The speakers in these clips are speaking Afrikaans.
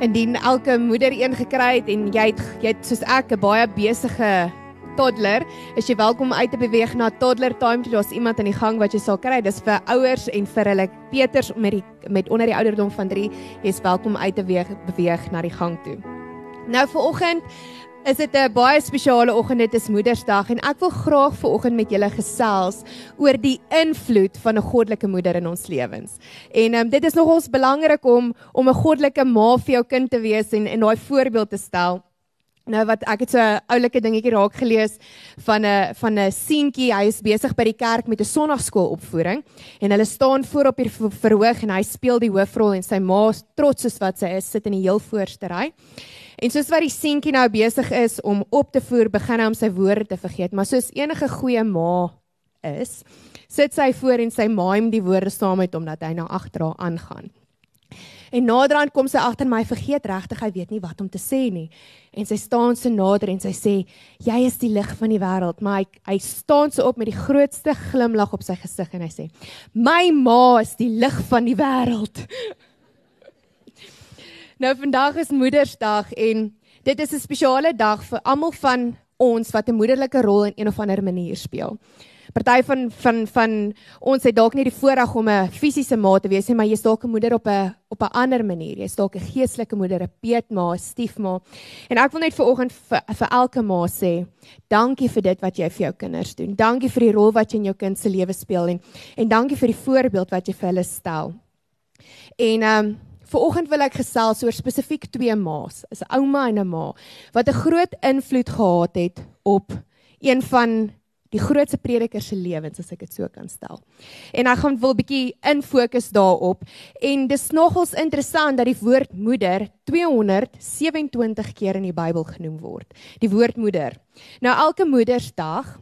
Indien elke moeder een gekry het en jy het jy het soos ek 'n baie besige toddler, is jy welkom uit te beweeg na toddler time toe daar's iemand in die gang wat jy sal kry. Dis vir ouers en vir hulle Peters met die met onder die ouderdom van 3, jy's welkom uit te beweeg, beweeg na die gang toe. Nou vir oggend is dit 'n baie spesiale oggend. Dit is Moedersdag en ek wil graag ver oggend met julle gesels oor die invloed van 'n goddelike moeder in ons lewens. En um, dit is nogals belangrik om om 'n goddelike ma vir jou kind te wees en en daai voorbeeld te stel. Nou wat ek het so 'n oulike dingetjie raak gelees van 'n van 'n seentjie, hy is besig by die kerk met 'n sonnaarskoolopvoering en hulle staan voor op die verhoog en hy speel die hoofrol en sy ma trots soos wat sy is, sit in die heel voorste ry. En soos wat die seentjie nou besig is om op te voer, begin hy om sy woorde te vergeet, maar soos enige goeie ma is, sit sy voor en sy maim die woorde saam met hom dat hy nou agter haar aangaan. En naderhand kom sy agter my vergeet regtig, hy weet nie wat om te sê nie. En sy staan so nader en sy sê, "Jy is die lig van die wêreld." Maar hy hy staan so op met die grootste glimlag op sy gesig en hy sê, "My ma is die lig van die wêreld." Nou vandag is Moedersdag en dit is 'n spesiale dag vir almal van ons wat 'n moederlike rol in een of ander manier speel. Party van van van ons het dalk nie die voorreg om 'n fisiese ma te wees nie, maar jy's dalk 'n moeder op 'n op 'n ander manier. Jy's dalk 'n geestelike moeder, 'n peetma, 'n stiefma. En ek wil net vir oggend vir, vir elke ma sê, dankie vir dit wat jy vir jou kinders doen. Dankie vir die rol wat jy in jou kind se lewe speel en en dankie vir die voorbeeld wat jy vir hulle stel. En ehm um, Vanoggend wil ek gesels oor spesifiek twee ma's, 'n ouma en 'n ma wat 'n groot invloed gehad het op een van die grootste predikers se lewens as ek dit so kan stel. En ek gaan wil bietjie in fokus daarop en dis nogals interessant dat die woord moeder 227 keer in die Bybel genoem word. Die woord moeder. Nou elke Moedersdag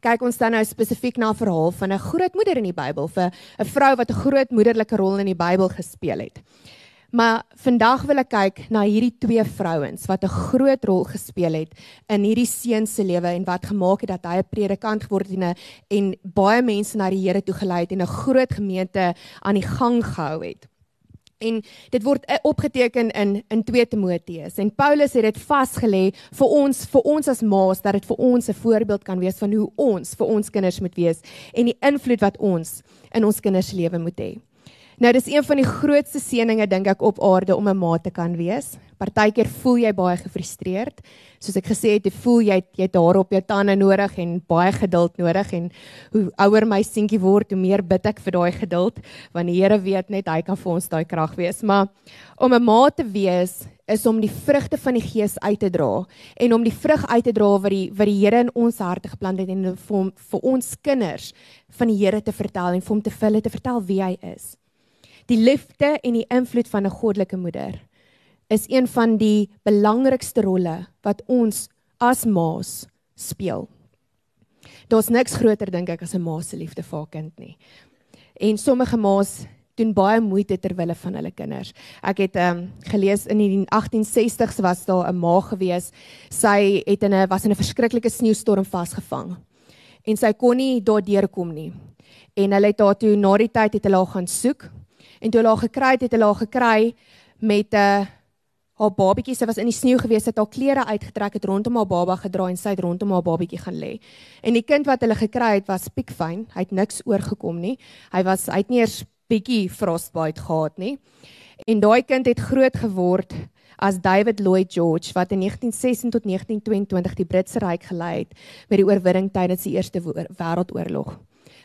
kyk ons dan nou spesifiek na 'n verhaal van 'n grootmoeder in die Bybel, vir 'n vrou wat 'n groot moederlike rol in die Bybel gespeel het. Maar vandag wil ek kyk na hierdie twee vrouens wat 'n groot rol gespeel het in hierdie seun se lewe en wat gemaak het dat hy 'n predikant geword het en, en baie mense na die Here toe gelei het en 'n groot gemeente aan die gang gehou het. En dit word eh, opgeteken in in 2 Timoteus. En Paulus het dit vasgelê vir ons vir ons as ma's dat dit vir ons 'n voorbeeld kan wees van hoe ons vir ons kinders moet wees en die invloed wat ons in ons kinders lewe moet hê. Nou dis een van die grootste seëninge dink ek op aarde om 'n ma te kan wees. Partykeer voel jy baie gefrustreerd. Soos ek gesê het, jy voel jy het, jy het daar op jou tande nodig en baie geduld nodig en hoe ouer my seentjie word, hoe meer bid ek vir daai geduld want die Here weet net hy kan vir ons daai krag wees. Maar om 'n ma te wees is om die vrugte van die Gees uit te dra en om die vrug uit te dra wat die wat die Here in ons harte geplant het en vir, vir ons kinders van die Here te vertel en vir hom te vir hulle te vertel wie hy is. Die liefde en die invloed van 'n goddelike moeder is een van die belangrikste rolle wat ons as ma's speel. Daar's niks groter dink ek as 'n ma se liefde vir haar kind nie. En sommige ma's doen baie moeite ter wille van hulle kinders. Ek het ehm um, gelees in die 1860s was daar 'n ma gewees. Sy het in 'n was in 'n verskriklike sneeustorm vasgevang. En sy kon nie daardeur kom nie. En hulle het haar toe na die tyd het hulle haar gaan soek En toe hulle haar gekry het, het hulle haar gekry met 'n uh, haar babatjie. Sy was in die sneeu gewees, het haar klere uitgetrek, het rondom haar baba gedraai en sy het rondom haar babatjie gaan lê. En die kind wat hulle gekry het, was piekfyn. Hy het niks oorgekom nie. Hy was hy het nie eers bietjie frostbite gehad nie. En daai kind het groot geword as David Lloyd George wat in 1916 tot 1922 die Britse ryk gelei het met die oorwinning tydens die Eerste Wêreldoorlog.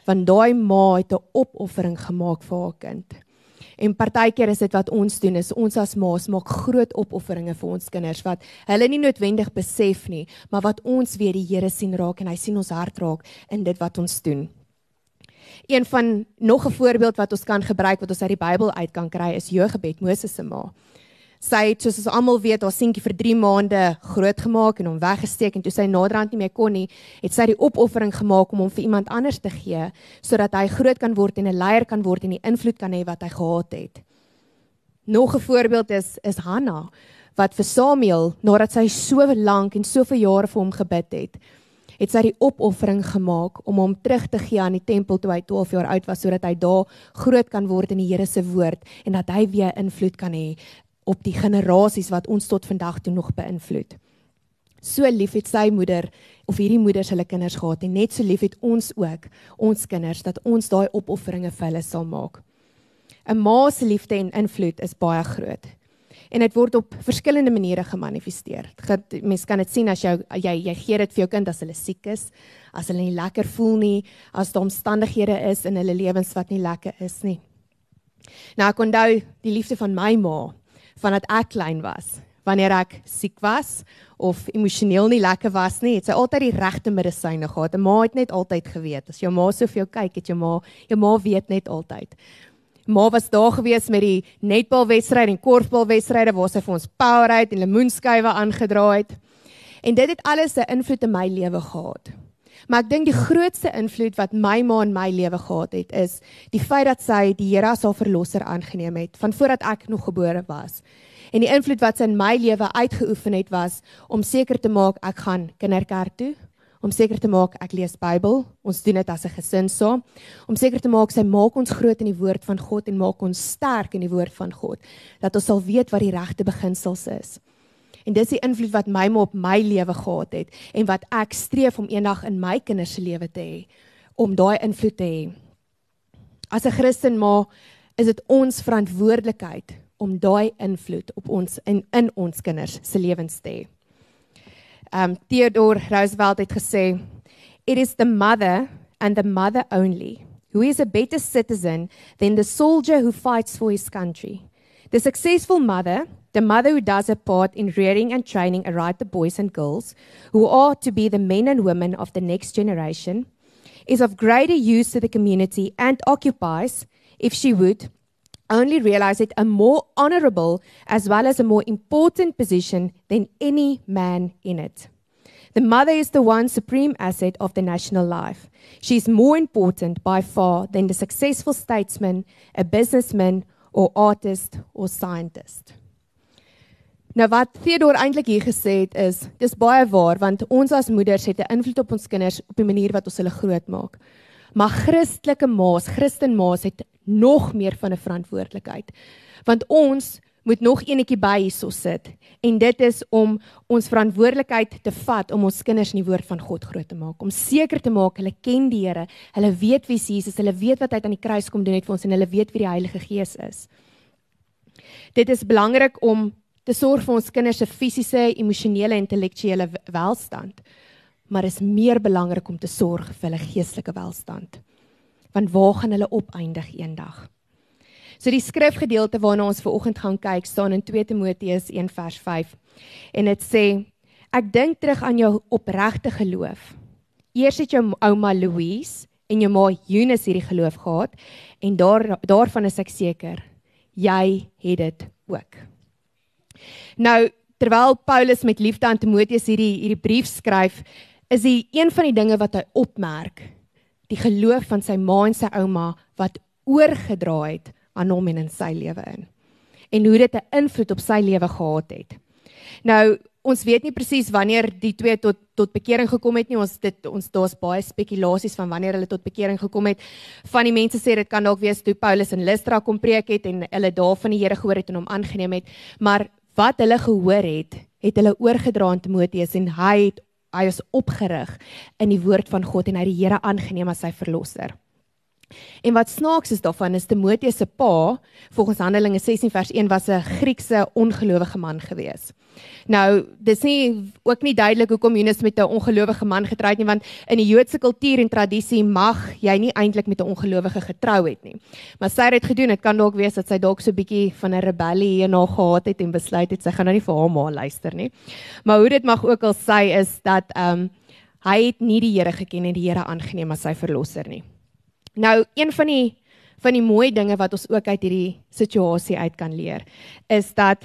Want daai ma het 'n opoffering gemaak vir haar kind. En partykeer is dit wat ons doen is ons as ma's maak groot opofferinge vir ons kinders wat hulle nie noodwendig besef nie, maar wat ons weer die Here sien raak en hy sien ons hart raak in dit wat ons doen. Een van nog 'n voorbeeld wat ons kan gebruik wat ons uit die Bybel uit kan kry is Jogebed, Moses se ma sy het soos ons almal weet haar seentjie vir 3 maande grootgemaak en hom weggesteek en toe sy naderhand nie meer kon nie, het sy die opoffering gemaak om hom vir iemand anders te gee sodat hy groot kan word en 'n leier kan word en die invloed kan hê wat hy gehad het. Nog 'n voorbeeld is is Hanna wat vir Samuel nadat sy so lank en soveel jare vir hom gebid het, het sy die opoffering gemaak om hom terug te gee aan die tempel toe hy 12 jaar oud was sodat hy daar groot kan word in die Here se woord en dat hy weer invloed kan hê op die generasies wat ons tot vandag toe nog beïnvloed. So lief het sy moeder of hierdie moeders hulle kinders gehad en net so lief het ons ook ons kinders dat ons daai opofferinge vir hulle sal maak. 'n Ma se liefde en invloed is baie groot en dit word op verskillende maniere gemanifesteer. Mense kan dit sien as jy jy jy gee dit vir jou kind as hulle siek is, as hulle nie lekker voel nie, as daar omstandighede is in hulle lewens wat nie lekker is nie. Nou ek onthou die liefde van my ma vandat ek klein was. Wanneer ek siek was of emosioneel nie lekker was nie, het sy altyd die regte medisyne gehad. 'n Ma het net altyd geweet. As jou ma so vir jou kyk, het jou ma, jou ma weet net altyd. Ma was daar gewees met die netbalwedstryd en korfbalwedstryde waar sy vir ons Powerade en lemoenskywe aangedra het. En dit het alles 'n invloed in my lewe gehad. Maar ek dink die grootste invloed wat my ma in my lewe gehad het is die feit dat sy die Here as haar verlosser aangeneem het van voordat ek nog gebore was. En die invloed wat sy in my lewe uitgeoefen het was om seker te maak ek gaan kinderkerk toe, om seker te maak ek lees Bybel. Ons doen dit as 'n gesin saam. Om seker te maak sy maak ons groot in die woord van God en maak ons sterk in die woord van God. Dat ons sal weet wat die regte beginsels is. En dis die invloed wat my ma op my lewe gehad het en wat ek streef om eendag in my kinders se lewe te hê om daai invloed te hê. As 'n Christen ma is dit ons verantwoordelikheid om daai invloed op ons in in ons kinders se lewens te hê um, Theodore Roosevelt het gesê, "It is the mother and the mother only who is a better citizen than the soldier who fights for his country. The successful mother, the mother who does her part in rearing and training aright the boys and girls who are to be the men and women of the next generation, is of greater use to the community and occupies, if she would, only realize it a more honorable as well as a more important position than any man in it. The mother is the one supreme asset of the national life. She is more important by far than the successful statesman, a businessman, or artist or scientist. Nou wat Theodore eintlik hier gesê het is, dis baie waar want ons as moeders het 'n invloed op ons kinders op die manier wat ons hulle grootmaak. Maar Christelike ma's, Christen ma's het nog meer van 'n verantwoordelikheid. Want ons moet nog enetjie by hierso sit en dit is om ons verantwoordelikheid te vat om ons kinders in die woord van God groot te maak. Om seker te maak hulle ken die Here, hulle weet wie Jesus is, hulle weet wat hy aan die kruis kom doen het vir ons en hulle weet wie die Heilige Gees is. Dit is belangrik om te sorg vir ons kinders se fisiese, emosionele en intellektuele welstand maar is meer belangrik om te sorg vir hulle geestelike welstand. Want waar gaan hulle opeindig eendag? So die skrifgedeelte waarna ons ver oggend gaan kyk staan in 2 Timoteus 1 vers 5. En dit sê: Ek dink terug aan jou opregte geloof. Eers het jou ouma Louise en jou ma Eunice hierdie geloof gehad en daar daarvan is ek seker jy het dit ook. Nou terwyl Paulus met liefde aan Timoteus hierdie hierdie brief skryf, is die een van die dinge wat hy opmerk, die geloof van sy ma en sy ouma wat oorgedra het aan hom en in sy lewe in. En hoe dit 'n invloed op sy lewe gehad het. Nou, ons weet nie presies wanneer die twee tot tot bekering gekom het nie. Ons dit ons daar's baie spekulasies van wanneer hulle tot bekering gekom het. Van die mense sê dit kan dalk wees toe Paulus in Lystra kom preek het en hulle daar van die Here gehoor het en hom aangeneem het, maar wat hulle gehoor het, het hulle oorgedra aan Timoteus en hy het hy is opgerig in die woord van God en hy die Here aangeneem as sy verlosser. En wat snaaks is daarvan is Timoteus se pa, volgens Handelinge 16 vers 1 was 'n Griekse ongelowige man gewees. Nou, dis nie ook nie duidelik hoekom Jonas met 'n ongelowige man getrou het nie, want in die Joodse kultuur en tradisie mag jy nie eintlik met 'n ongelowige getrou het nie. Maar sy het gedoen. Dit kan dalk wees dat sy dalk so 'n bietjie van 'n rebellie hierna gehad het en besluit het sy gaan nou nie vir haar ma luister nie. Maar hoe dit mag ook al sy is dat ehm um, hy het nie die Here geken en die Here aangeneem as sy verlosser nie. Nou, een van die van die mooi dinge wat ons ook uit hierdie situasie uit kan leer, is dat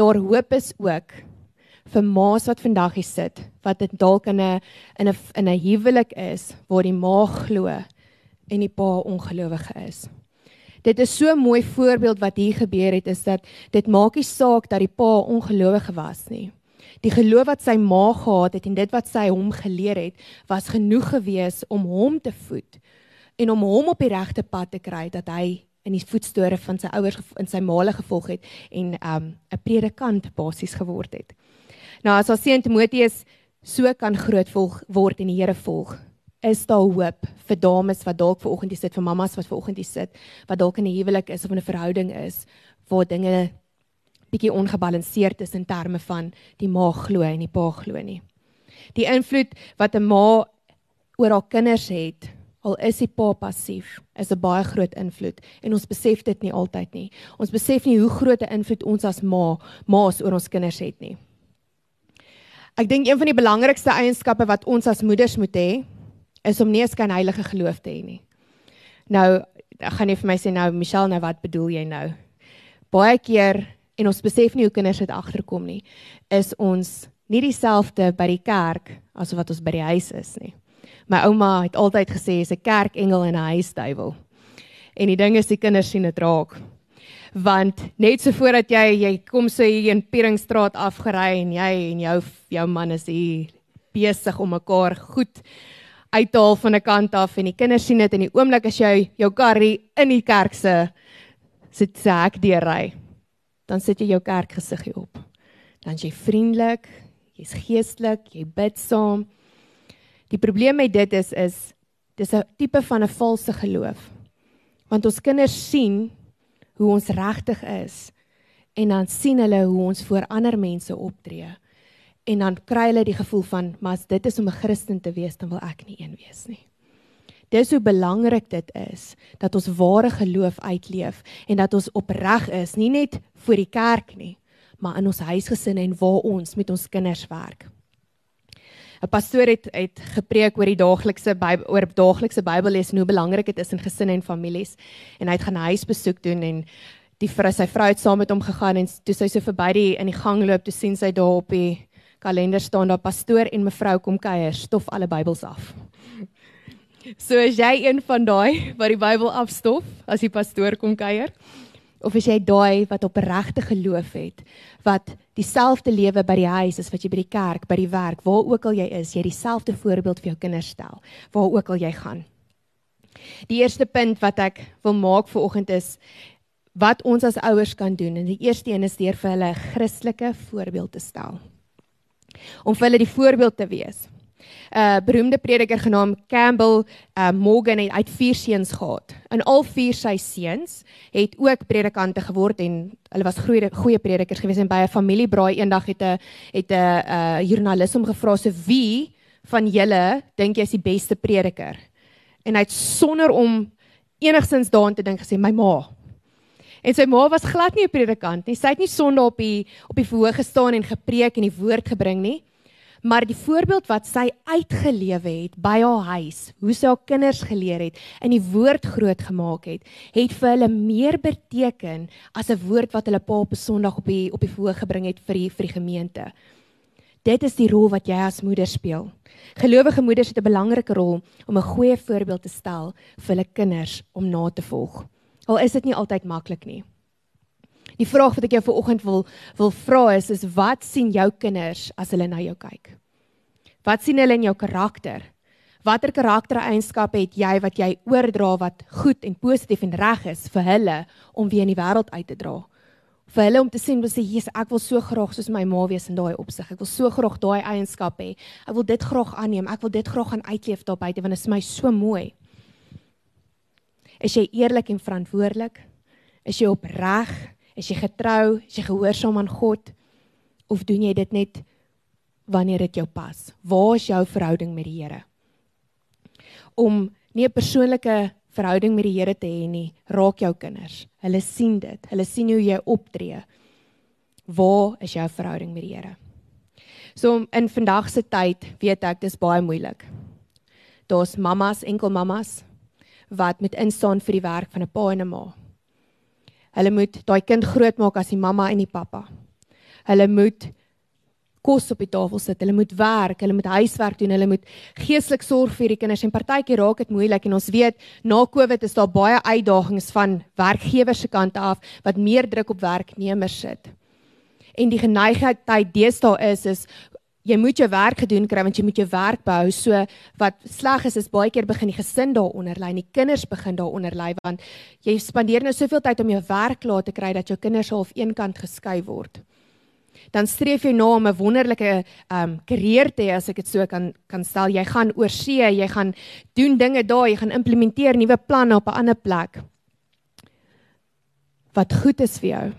daar hoop is ook vir ma's wat vandag hier sit, wat dit dalk in 'n in 'n in 'n huwelik is waar die ma glo en die pa ongelowige is. Dit is so 'n mooi voorbeeld wat hier gebeur het is dat dit maak nie saak dat die pa ongelowige was nie. Die geloof wat sy ma gehad het en dit wat sy hom geleer het, was genoeg gewees om hom te voed en om hom op die regte pad te kry dat hy in die voetspore van sy ouers in sy maale gevolg het en um 'n predikant basies geword het. Nou as ons sien Timoteus so kan groot volg word en die Here volg, is daar hoop vir dames wat dalk ver oggend hier sit, vir mammas wat ver oggend hier sit, wat dalk in 'n huwelik is of in 'n verhouding is waar dinge bietjie ongebalanseerd is in terme van die ma glo en die pa glo nie. Die invloed wat 'n ma oor haar kinders het, al is die pa passief, is 'n baie groot invloed en ons besef dit nie altyd nie. Ons besef nie hoe groot 'n invloed ons as ma, ma's oor ons kinders het nie. Ek dink een van die belangrikste eienskappe wat ons as moeders moet hê, is om nie 'n skynheilige geloof te hê nie. Nou, gaan jy vir my sê nou Michelle, nou wat bedoel jy nou? Baie keer en ons besef nie hoe kinders dit agterkom nie, is ons nie dieselfde by die kerk as wat ons by die huis is nie. My ouma het altyd gesê is 'n kerkengel en 'n huisduiwel. En die ding is die kinders sien dit raak. Want net so voordat jy jy kom so hier in Pieringstraat afgery en jy en jou jou man is hier besig om mekaar goed uit te haal van 'n kant af en die kinders sien dit in die oomblik as jy jou kar in die kerk se sit se hek deurry dan sit jy jou kerkgesiggie op dan jy vriendelik jy's geestelik jy bid saam die probleem met dit is is dis 'n tipe van 'n valse geloof want ons kinders sien hoe ons regtig is en dan sien hulle hoe ons voor ander mense optree en dan kry hulle die gevoel van maar as dit is om 'n Christen te wees dan wil ek nie een wees nie. Dis hoe belangrik dit is dat ons ware geloof uitleef en dat ons opreg is, nie net vir die kerk nie, maar in ons huisgesinne en waar ons met ons kinders werk. 'n Pastoor het het gepreek oor die daaglikse Bybel oor daaglikse Bybellees en hoe belangrik dit is in gesinne en families en hy het gaan huisbesoek doen en die vrou sy vrou het saam met hom gegaan en toe sy so verby die in die gang loop, toe sien sy daar op die kalender staan daar pastoor en mevrou kom kuier, stof alle Bybels af. So as jy een van daai wat die Bybel afstof as die pastoor kom kuier of as jy daai wat op regte geloof het, wat dieselfde lewe by die huis as wat jy by die kerk, by die werk, waar ook al jy is, jy dieselfde voorbeeld vir jou kinders stel, waar ook al jy gaan. Die eerste punt wat ek wil maak vir oggend is wat ons as ouers kan doen en die eerste een is deur vir hulle 'n Christelike voorbeeld te stel om vir hulle die voorbeeld te wees. 'n uh, beroemde prediker genaamd Campbell uh, Morgan het uit vier seuns gehad. En al vier sy seuns het ook predikante geword en hulle was goeie goeie predikers gewees en by 'n familiebraai eendag het 'n het 'n uh, joernalis hom gevra so wie van julle dink jy is die beste prediker? En hy het sonder om enigsins daaraan te dink gesê my ma. En sy ma was glad nie 'n predikant nie. Sy het nie Sondag op die op die verhoog gestaan en gepreek en die woord gebring nie. Maar die voorbeeld wat sy uitgelewe het by haar huis, hoe sy haar kinders geleer het en die woord groot gemaak het, het vir hulle meer beteken as 'n woord wat hulle pa op 'n Sondag op die op die verhoog gebring het vir die vir die gemeente. Dit is die rol wat jy as moeder speel. Gelowige moeders het 'n belangrike rol om 'n goeie voorbeeld te stel vir hulle kinders om na te volg. Al is dit nie altyd maklik nie. Die vraag wat ek jou vanoggend wil wil vra is is wat sien jou kinders as hulle na jou kyk? Wat sien hulle in jou karakter? Watter karaktereienskappe het jy wat jy oordra wat goed en positief en reg is vir hulle om weer in die wêreld uit te dra? Vir hulle om te sien wat sê Jesus, ek wil so graag soos my ma wees in daai opsig. Ek wil so graag daai eienskappe hê. Ek wil dit graag aanneem. Ek wil dit graag gaan uitleef daar buite want dit is my so mooi. Is jy eerlik en verantwoordelik? Is jy opreg? Is jy getrou? Is jy gehoorsaam aan God? Of doen jy dit net wanneer dit jou pas? Waar is jou verhouding met die Here? Om nie 'n persoonlike verhouding met die Here te hê nie, raak jou kinders. Hulle sien dit. Hulle sien hoe jy optree. Waar is jou verhouding met die Here? So in vandag se tyd weet ek dis baie moeilik. Daar's mammas, enkel mammas wat moet instaan vir die werk van 'n pa en 'n ma. Hulle moet daai kind grootmaak as die mamma en die pappa. Hulle moet kos op die tafel sit, hulle moet werk, hulle moet huiswerk doen, hulle moet geestelik sorg vir die kinders en partykeer raak dit moeilik en ons weet na Covid is daar baie uitdagings van werkgewers se kant af wat meer druk op werknemers sit. En die geneigtheid deesdae is is jy moet jou werk gedoen kry want jy moet jou werk behou. So wat sleg is is baie keer begin die gesin daaronder lê en die kinders begin daaronder lê want jy spandeer nou soveel tyd om jou werk klaar te kry dat jou kinders half eenkant geskei word. Dan streef jy na om 'n wonderlike ehm um, karier te hê as ek dit so kan kan stel. Jy gaan oor see, jy gaan doen dinge daar, jy gaan implementeer nuwe planne op 'n ander plek. Wat goed is vir jou.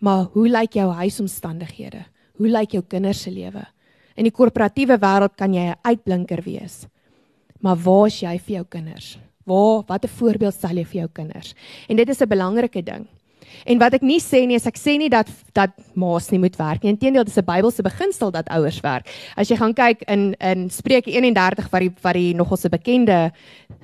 Maar hoe lyk jou huisomstandighede? Hoe lyk jou kinders se lewe? In die korporatiewe wêreld kan jy 'n uitblinker wees. Maar waar is jy vir jou kinders? Waar watter voorbeeld stel jy vir jou kinders? En dit is 'n belangrike ding. En wat ek nie sê nie is ek sê nie dat dat ma's nie moet werk nie. Inteendeel, dit is 'n Bybelse beginsel dat ouers werk. As jy gaan kyk in in Spreuke 31 wat die wat die nogal se bekende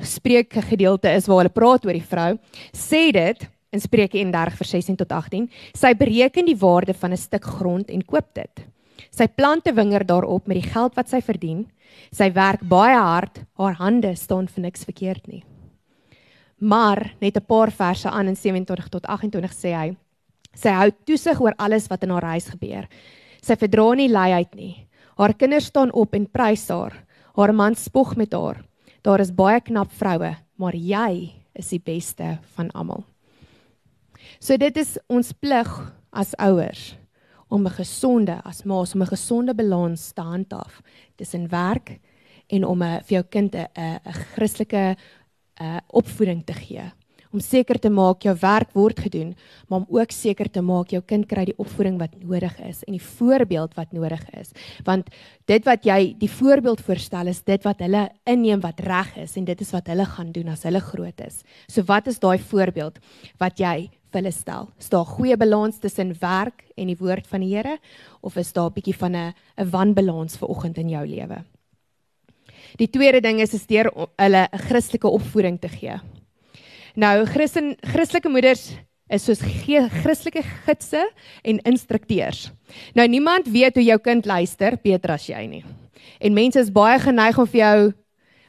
Spreuke gedeelte is waar hulle praat oor die vrou, sê dit in Spreuke 31 vers 16 tot 18, sy bereken die waarde van 'n stuk grond en koop dit. Sy plant 'n wingerd daarop met die geld wat sy verdien. Sy werk baie hard, haar hande staan vir niks verkeerd nie. Maar net 'n paar verse aan in 27 tot 28 sê hy: Sy hou toesig oor alles wat in haar huis gebeur. Sy verdra nie luiheid nie. Haar kinders staan op en prys haar. Haar man spog met haar. Daar is baie knap vroue, maar jy is die beste van almal. So dit is ons plig as ouers om 'n gesonde as maas om 'n gesonde balans te handhaaf tussen werk en om 'n vir jou kind 'n 'n Christelike 'n uh, opvoeding te gee. Om seker te maak jou werk word gedoen, maar om ook seker te maak jou kind kry die opvoeding wat nodig is en die voorbeeld wat nodig is. Want dit wat jy die voorbeeld voorstel is dit wat hulle inneem wat reg is en dit is wat hulle gaan doen as hulle groot is. So wat is daai voorbeeld wat jy vir hulle stel? Is daar goeie balans tussen werk en die woord van die Here of is daar 'n bietjie van 'n 'n wanbalans vir oggend in jou lewe? Die tweede ding is is deur hulle 'n Christelike opvoeding te gee. Nou Christen Christelike moeders is soos Christelike gidse en instrukteurs. Nou niemand weet hoe jou kind luister beter as jy nie. En mense is baie geneig om vir jou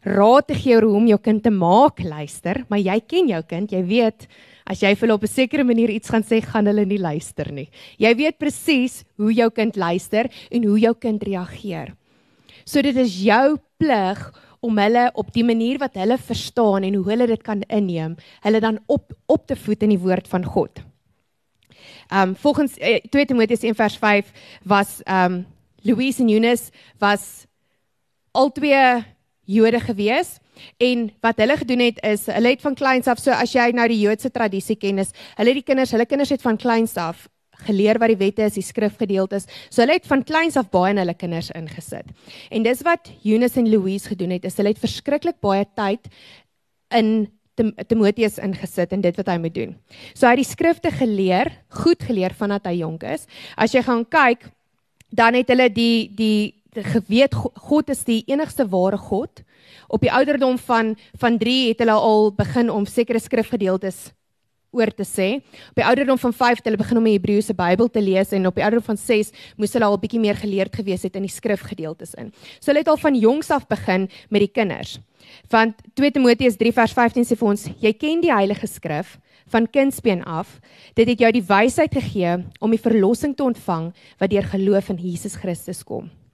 raad te gee oor hoe om jou kind te maak luister, maar jy ken jou kind, jy weet As jy vir hulle op 'n sekere manier iets gaan sê, gaan hulle nie luister nie. Jy weet presies hoe jou kind luister en hoe jou kind reageer. So dit is jou plig om hulle op die manier wat hulle verstaan en hoe hulle dit kan inneem, hulle dan op op te voed in die woord van God. Um volgens uh, 2 Timoteus 1:5 was um Louise en Eunice was albei Jode gewees En wat hulle gedoen het is hulle het van kleins af so as jy nou die Joodse tradisie ken is, hulle die kinders, hulle kinders het van kleins af geleer wat die wette is, die skrifgedeeltes. So hulle het van kleins af baie in hulle kinders ingesit. En dis wat Eunice en Louise gedoen het, is hulle het verskriklik baie tyd in Timoteus ingesit en dit wat hy moet doen. So hy het die skrifte geleer, goed geleer vandat hy jonk is. As jy gaan kyk, dan het hulle die die geweet God is die enigste ware God op die ouderdom van van 3 het hulle al begin om sekere skrifgedeeltes oor te sê. Op die ouderdom van 5 het hulle begin om die Hebreëse Bybel te lees en op die ouderdom van 6 moes hulle al 'n bietjie meer geleerd gewees het in die skrifgedeeltes in. So hulle het al van jongs af begin met die kinders. Want 2 Timoteus 3 vers 15 sê vir ons: "Jy ken die Heilige Skrif van kindsbeen af. Dit het jou die wysheid gegee om die verlossing te ontvang wat deur geloof in Jesus Christus kom."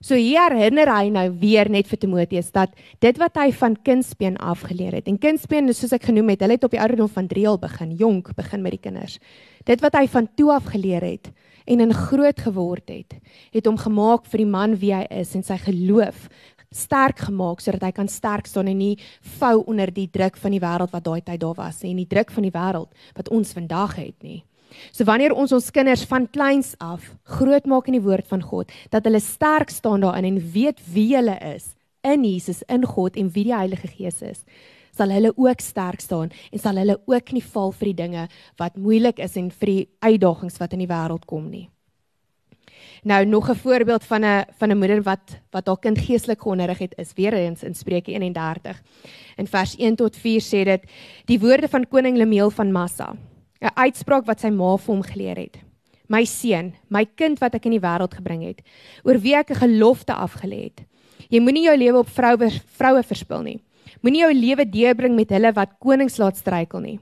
So hier herinner hy nou weer net vir Timoteus dat dit wat hy van kindsbeen af geleer het. En kindsbeen is soos ek genoem het, hulle het op die ouderdom van 3 al begin, jonk begin met die kinders. Dit wat hy van toe af geleer het en in groot geword het, het hom gemaak vir die man wie hy is en sy geloof sterk gemaak sodat hy kan sterk staan en nie vou onder die druk van die wêreld wat daai tyd daar was en die druk van die wêreld wat ons vandag het nie. So wanneer ons ons kinders van kleins af grootmaak in die woord van God, dat hulle sterk staan daarin en weet wie hulle is in Jesus, in God en wie die Heilige Gees is, sal hulle ook sterk staan en sal hulle ook nie val vir die dinge wat moeilik is en vir die uitdagings wat in die wêreld kom nie. Nou nog 'n voorbeeld van 'n van 'n moeder wat wat haar kind geestelik geonderrig het is weer eens in Spreuke 31. In vers 1 tot 4 sê dit: Die woorde van koning Lemuel van Massa 'n uitspraak wat sy ma vir hom geleer het. My seun, my kind wat ek in die wêreld gebring het, oor wie ek 'n gelofte afgelê het. Jy moenie jou lewe op vroue vroue verspil nie. Moenie jou lewe deurbring met hulle wat konings laat struikel nie.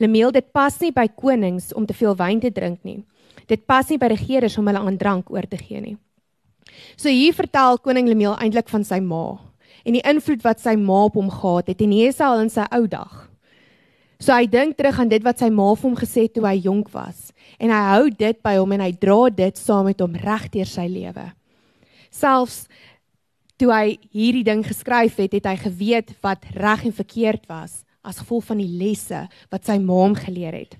Lemeel, dit pas nie by konings om te veel wyn te drink nie. Dit pas nie by regerders om hulle aan drank oor te gee nie. So hier vertel koning Lemuel eintlik van sy ma en die invloed wat sy ma op hom gehad het en nie eens al in sy ou dag. So hy dink terug aan dit wat sy ma vir hom gesê het toe hy jonk was en hy hou dit by hom en hy dra dit saam met hom regdeur sy lewe. Selfs toe hy hierdie ding geskryf het, het hy geweet wat reg en verkeerd was as gevolg van die lesse wat sy ma hom geleer het.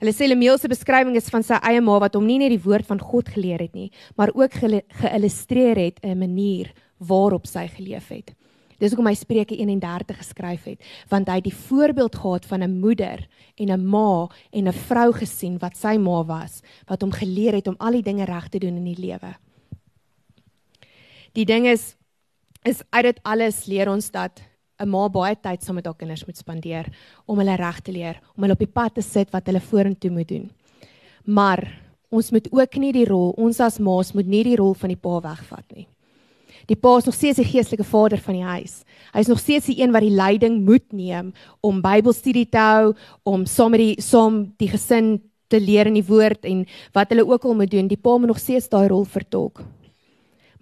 Hulle sê Lemuel se beskrywing is van sy eie ma wat hom nie net die woord van God geleer het nie, maar ook geïllustreer het 'n manier waarop sy geleef het. Dis hoekom hy Spreuke 31 geskryf het, want hy het die voorbeeld gehad van 'n moeder en 'n ma en 'n vrou gesien wat sy ma was, wat hom geleer het om al die dinge reg te doen in die lewe. Die ding is is uit dit alles leer ons dat 'n ma baie tyd saam met haar kinders moet spandeer om hulle reg te leer, om hulle op die pad te sit wat hulle vorentoe moet doen. Maar ons moet ook nie die rol, ons as ma's moet nie die rol van die pa wegvat nie. Die pa is nog steeds die geestelike vader van die huis. Hy is nog steeds die een wat die leiding moet neem om Bybelstudie te hou, om saam met die saam die gesin te leer in die woord en wat hulle ook al moet doen. Die pa moet nog steeds daai rol vertolk.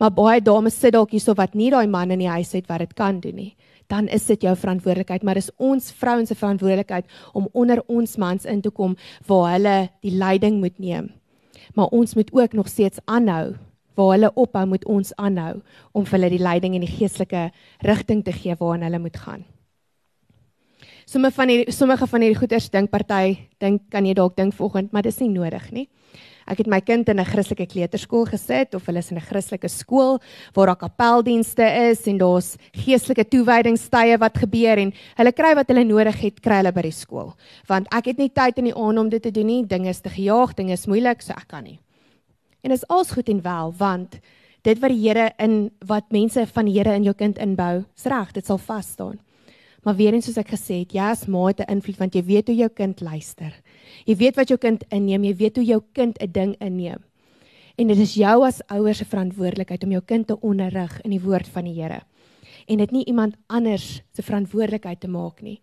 Maar baie dames sit dalk hierso wat nie daai man in die huis het wat dit kan doen nie. Dan is dit jou verantwoordelikheid, maar dis ons vrouens se verantwoordelikheid om onder ons mans in te kom waar hulle die leiding moet neem. Maar ons moet ook nog steeds aanhou waar hulle ophou moet ons aanhou om vir hulle die leiding en die geestelike rigting te gee waarna hulle moet gaan. Sommige van hierdie sommige van hierdie goeters dink party dink kan jy dalk dink vanoggend, maar dis nie nodig nie. Ek het my kind in 'n Christelike kleuterskool gesit of hulle is in 'n Christelike skool waar daar kapeldienste is en daar's geestelike toewydingstye wat gebeur en hulle kry wat hulle nodig het, kry hulle by die skool. Want ek het nie tyd in die aand om dit te doen nie. Dinge is te gejaag, dinge is moeilik, so ek kan nie. En is als goed en wel want dit wat die Here in wat mense van die Here in jou kind inbou, is reg, dit sal vas staan. Maar weer eens soos ek gesê het, jy as ma het 'n invloed want jy weet hoe jou kind luister. Jy weet wat jou kind inneem, jy weet hoe jou kind 'n ding inneem. En dit is jou as ouers se verantwoordelikheid om jou kind te onderrig in die woord van die Here. En dit nie iemand anders se verantwoordelikheid te maak nie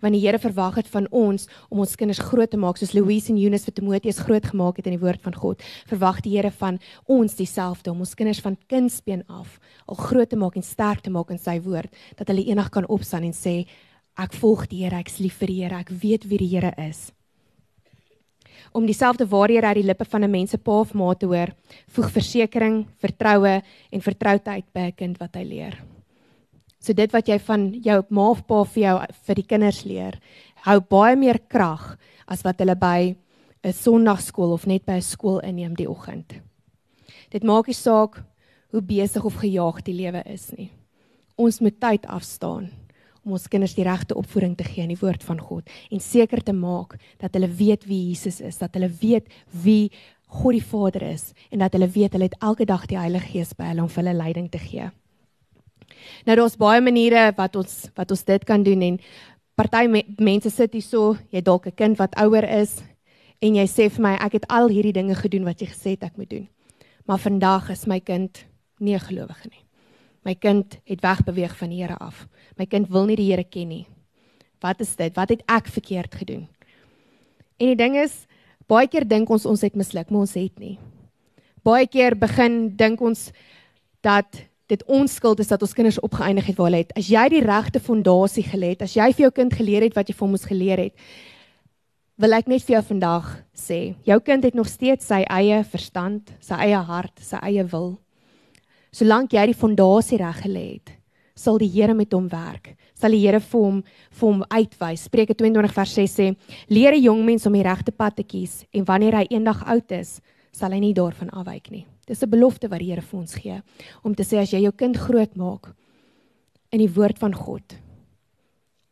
want die Here verwag dit van ons om ons kinders groot te maak soos Louise en Eunice vir Timoteus groot gemaak het in die woord van God. Verwag die Here van ons dieselfde om ons kinders van kindsbeen af al groot te maak en sterk te maak in sy woord dat hulle eendag kan opstaan en sê ek volg die Here, ek's lief vir die Here, ek weet wie die Here is. Om dieselfde waarhede uit die lippe van 'n mens se pa of ma te hoor, voeg versekering, vertroue en vertroudheid by 'n kind wat hy leer. So dit wat jy van jou ma of pa vir jou vir die kinders leer, hou baie meer krag as wat hulle by 'n Sondagskool of net by 'n skool inneem die oggend. Dit maak nie saak hoe besig of gejaag die lewe is nie. Ons moet tyd afstaan om ons kinders die regte opvoeding te gee in die woord van God en seker te maak dat hulle weet wie Jesus is, dat hulle weet wie God die Vader is en dat hulle weet hulle het elke dag die Heilige Gees by hulle om vir hulle leiding te gee. Nou daar's baie maniere wat ons wat ons dit kan doen en party me, mense sit hier so, jy dalk 'n kind wat ouer is en jy sê vir my ek het al hierdie dinge gedoen wat jy gesê het ek moet doen. Maar vandag is my kind nie 'n gelowige nie. My kind het wegbeweeg van die Here af. My kind wil nie die Here ken nie. Wat is dit? Wat het ek verkeerd gedoen? En die ding is, baie keer dink ons ons het misluk, maar ons het nie. Baie keer begin dink ons dat dit ons skuld is dat ons kinders opgeëindig het waar hulle het. As jy die regte fondasie gelê het, as jy vir jou kind geleer het wat jy vir hom moes geleer het, wil ek net vir jou vandag sê, jou kind het nog steeds sy eie verstand, sy eie hart, sy eie wil. Solank jy die fondasie reg gelê het, sal die Here met hom werk. Sal die Here vir hom vir hom uitwys. Spreuke 22 vers 6 sê: "Leer 'n jong mens om die regte pad te kies en wanneer hy eendag oud is, sal hy nie daarvan afwyk nie." Dis 'n belofte wat die Here vir ons gee om te sê as jy jou kind groot maak in die woord van God,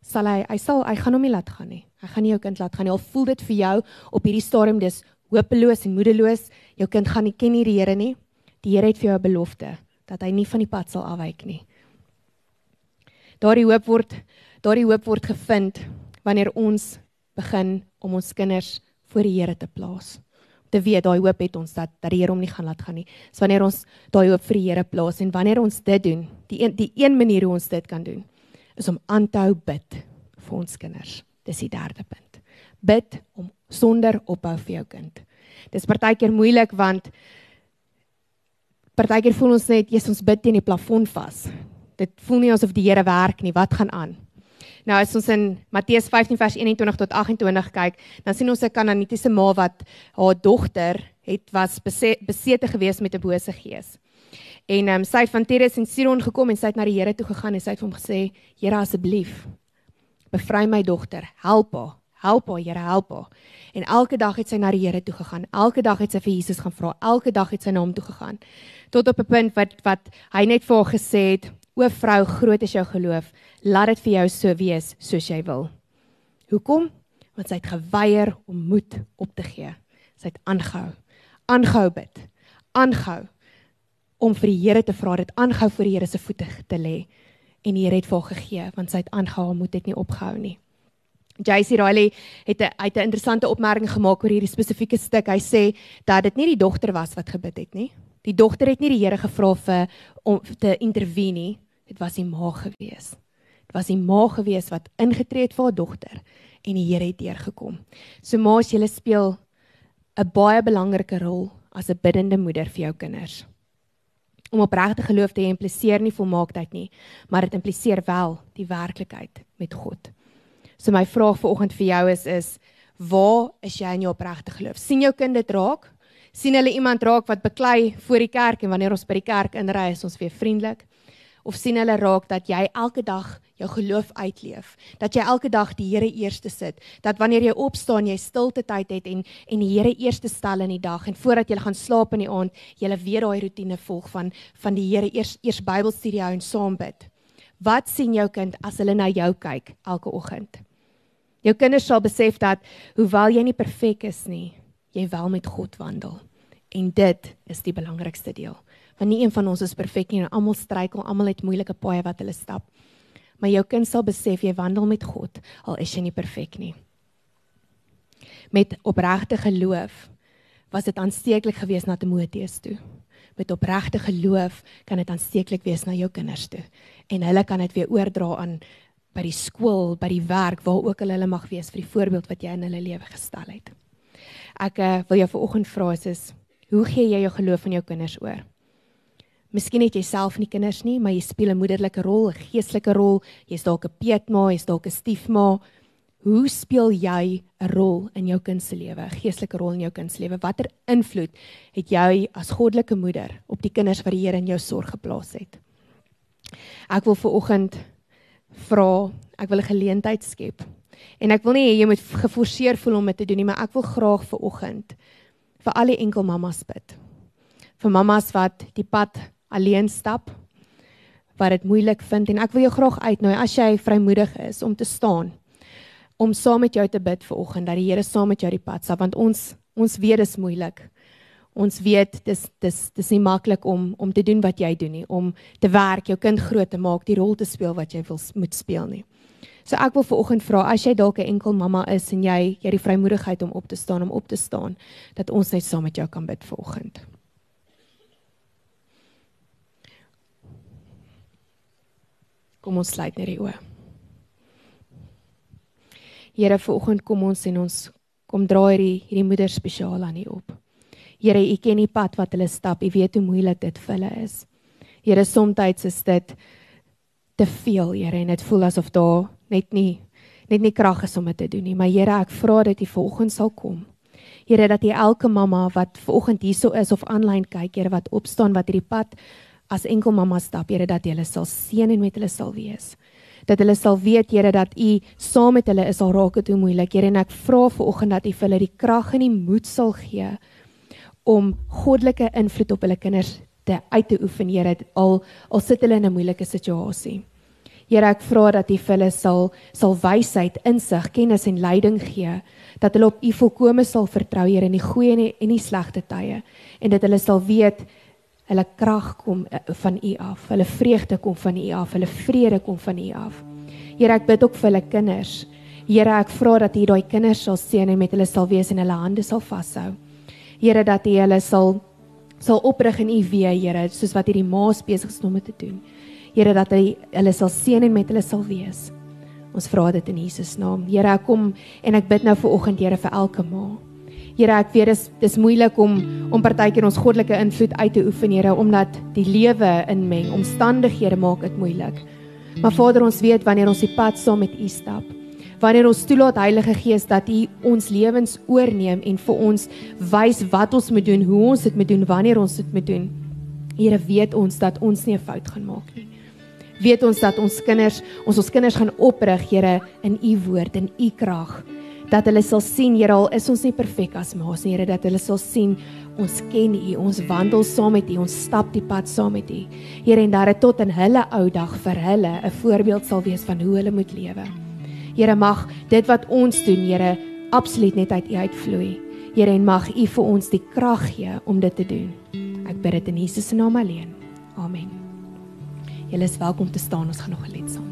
sal hy hy sal hy gaan hom nie laat gaan nie. Hy gaan nie jou kind laat gaan nie. Al voel dit vir jou op hierdie stadium dis hopeloos en moedeloos, jou kind gaan nie ken nie die Here nie. Die Here het vir jou 'n belofte dat hy nie van die pad sal afwyk nie. Daardie hoop word daardie hoop word gevind wanneer ons begin om ons kinders voor die Here te plaas te weet daai hoop het ons dat dat die Here hom nie gaan laat gaan nie. So wanneer ons daai hoop vir die Here plaas en wanneer ons dit doen, die een die een manier hoe ons dit kan doen is om aan te hou bid vir ons kinders. Dis die derde punt. Bid om sonder ophou vir jou kind. Dis partykeer moeilik want partykeer voel ons net jy's ons bid teen die plafon vas. Dit voel nie asof die Here werk nie. Wat gaan aan? Nou as ons in Matteus 15 vers 21 tot 28 kyk, dan sien ons 'n Kanaanitiese ma wat haar dogter het was besete gewees met 'n bose gees. En ehm um, sy het van Tyrus en Sidon gekom en sy het na die Here toe gegaan en sy het vir hom gesê: "Here asseblief, bevry my dogter. Help haar. Help haar, Here, help haar." En elke dag het sy na die Here toe gegaan. Elke dag het sy vir Jesus gaan vra. Elke dag het sy na hom toe gegaan. Tot op 'n punt wat wat hy net vir haar gesê het: "O vrou, groot is jou geloof. Laat dit vir jou so wees soos jy wil." Hoekom? Want sy het geweier om moed op te gee. Sy het aangehou. Aangehou bid. Aangehou om vir die Here te vra, dit aangehou voor die Here se voete te lê. En die Here het vir haar gegee want sy het aangehou, moet dit nie opgehou nie. JC Riley het 'n uit 'n interessante opmerking gemaak oor hierdie spesifieke stuk. Hy sê dat dit nie die dogter was wat gebid het nie. Die dogter het nie die Here gevra vir om te intervene nie. Dit was die ma gewees. Dit was die ma gewees wat ingetree het vir haar dogter en die Here het deurgekom. So ma's jy speel 'n baie belangrike rol as 'n biddende moeder vir jou kinders. Om opregte geloof te hê impliseer nie volmaaktheid nie, maar dit impliseer wel die werklikheid met God. So my vraag vir oggend vir jou is is waar is jy in jou opregte geloof? sien jou kind dit raak? sien hulle iemand raak wat beklei voor die kerk en wanneer ons by die kerk inry is ons weer vriendelik? Of sien hulle raak dat jy elke dag jou geloof uitleef, dat jy elke dag die Here eerste sit, dat wanneer jy opstaan jy stilte tyd het en en die Here eerste stel in die dag en voordat jy gaan slaap in die aand, jy weer daai rotine volg van van die Here eers eers Bybelstudie hou en saam bid. Wat sien jou kind as hulle na jou kyk elke oggend? Jou kinders sal besef dat hoewel jy nie perfek is nie, jy wel met God wandel. En dit is die belangrikste deel. Want nie een van ons is perfek nie en almal struikel, almal het moeilike paaie wat hulle stap. Maar jou kind sal besef jy wandel met God al is jy nie perfek nie. Met opregte geloof was dit aansteeklik geweest na Timoteus toe. Met opregte geloof kan dit aansteeklik wees na jou kinders toe en hulle kan dit weer oordra aan by die skool, by die werk, waar ook al hulle mag wees vir die voorbeeld wat jy in hulle lewe gestel het. Ek uh, wil jou vanoggend vra is hoe gee jy jou geloof aan jou kinders oor? Miskien het jy self nie kinders nie, maar jy speel 'n moederlike rol, 'n geestelike rol, jy's dalk 'n peetma, jy's dalk 'n stiefma. Hoe speel jy 'n rol in jou kind se lewe, 'n geestelike rol in jou kind se lewe? Watter invloed het jy as goddelike moeder op die kinders wat die Here in jou sorg geplaas het? Ek wil vanoggend vra, ek wil 'n geleentheid skep. En ek wil nie hê jy moet geforseer voel om dit te doen nie, maar ek wil graag vir oggend vir al die enkel mammas bid. Vir mammas wat die pad alleen stap, wat dit moeilik vind. En ek wil jou graag uitnooi as jy vrymoedig is om te staan om saam met jou te bid vir oggend dat die Here saam met jou die pad stap. Want ons ons weet dit is moeilik. Ons weet dis dis dis nie maklik om om te doen wat jy doen nie, om te werk, jou kind groot te maak, die rol te speel wat jy wil moet speel nie. So ek wil vir oggend vra as jy dalk 'n enkel mamma is en jy jy die vrymoedigheid om op te staan om op te staan dat ons net saam met jou kan bid vir Kom ons sluit net die oë. Here vir oggend kom ons en ons kom draai hierdie hierdie moeder spesiaal aan U op. Here, U ken die pad wat hulle stap. U weet hoe moeilik dit vir hulle is. Here, soms is dit te veel, Here, en dit voel asof daar net nie net nie krag is om dit te doen nie. Maar Here, ek vra dat U volgens sal kom. Here, dat U elke mamma wat vanoggend hierso is of aanlyn kyk, Here, wat opstaan wat hierdie pad as enkel mamma stap, Here, dat jy hulle sal seën en met hulle sal wees. Dat hulle sal weet Here dat U saam met hulle is al raak dit moeilik. Here en ek vra vir oggend dat U vir hulle die krag en die moed sal gee om goddelike invloed op hulle kinders te uit te oefen, Here, al al sit hulle in 'n moeilike situasie. Here, ek vra dat U vir hulle sal sal wysheid, insig, kennis en leiding gee, dat hulle op U volkome sal vertrou, Here, in die goeie en die, die slegte tye. En dat hulle sal weet hulle krag kom eh, van U af, hulle vreugde kom van U af, hulle vrede kom van U af. Here, ek bid ook vir hulle kinders. Here, ek vra dat U daai kinders sal seën en met hulle sal wees en hulle hande sal vashou. Here dat U hulle sal sal oprig in U weë, Here, soos wat hierdie ma's besig is om dit te doen. Here dat hy hulle sal seën en met hulle sal wees. Ons vra dit in Jesus naam. Here, ek kom en ek bid nou vir oggend, Here, vir elke ma. Here, ek weet dis dis moeilik om om partykeer ons goddelike invloed uit te oefen, Here, omdat die lewe inmeng, omstandighede maak dit moeilik. Maar Vader, ons weet wanneer ons die pad saam met U stap, wanneer ons toelaat Heilige Gees dat U ons lewens oorneem en vir ons wys wat ons moet doen, hoe ons dit moet doen, wanneer ons dit moet doen. Here, weet ons dat ons nie 'n fout gaan maak nie. Weet ons dat ons kinders, ons ons kinders gaan oprig, Here, in U woord en U krag dat hulle sal sien Here al is ons nie perfek as maas nie Here dat hulle sal sien ons ken U ons wandel saam met U ons stap die pad saam met U. Here en dat dit tot in hulle ou dag vir hulle 'n voorbeeld sal wees van hoe hulle moet lewe. Here mag dit wat ons doen Here absoluut net uit U uitvloei. Here en mag U vir ons die krag gee om dit te doen. Ek bid dit in Jesus se naam alleen. Amen. Julle is welkom te staan ons gaan nog 'n lied saam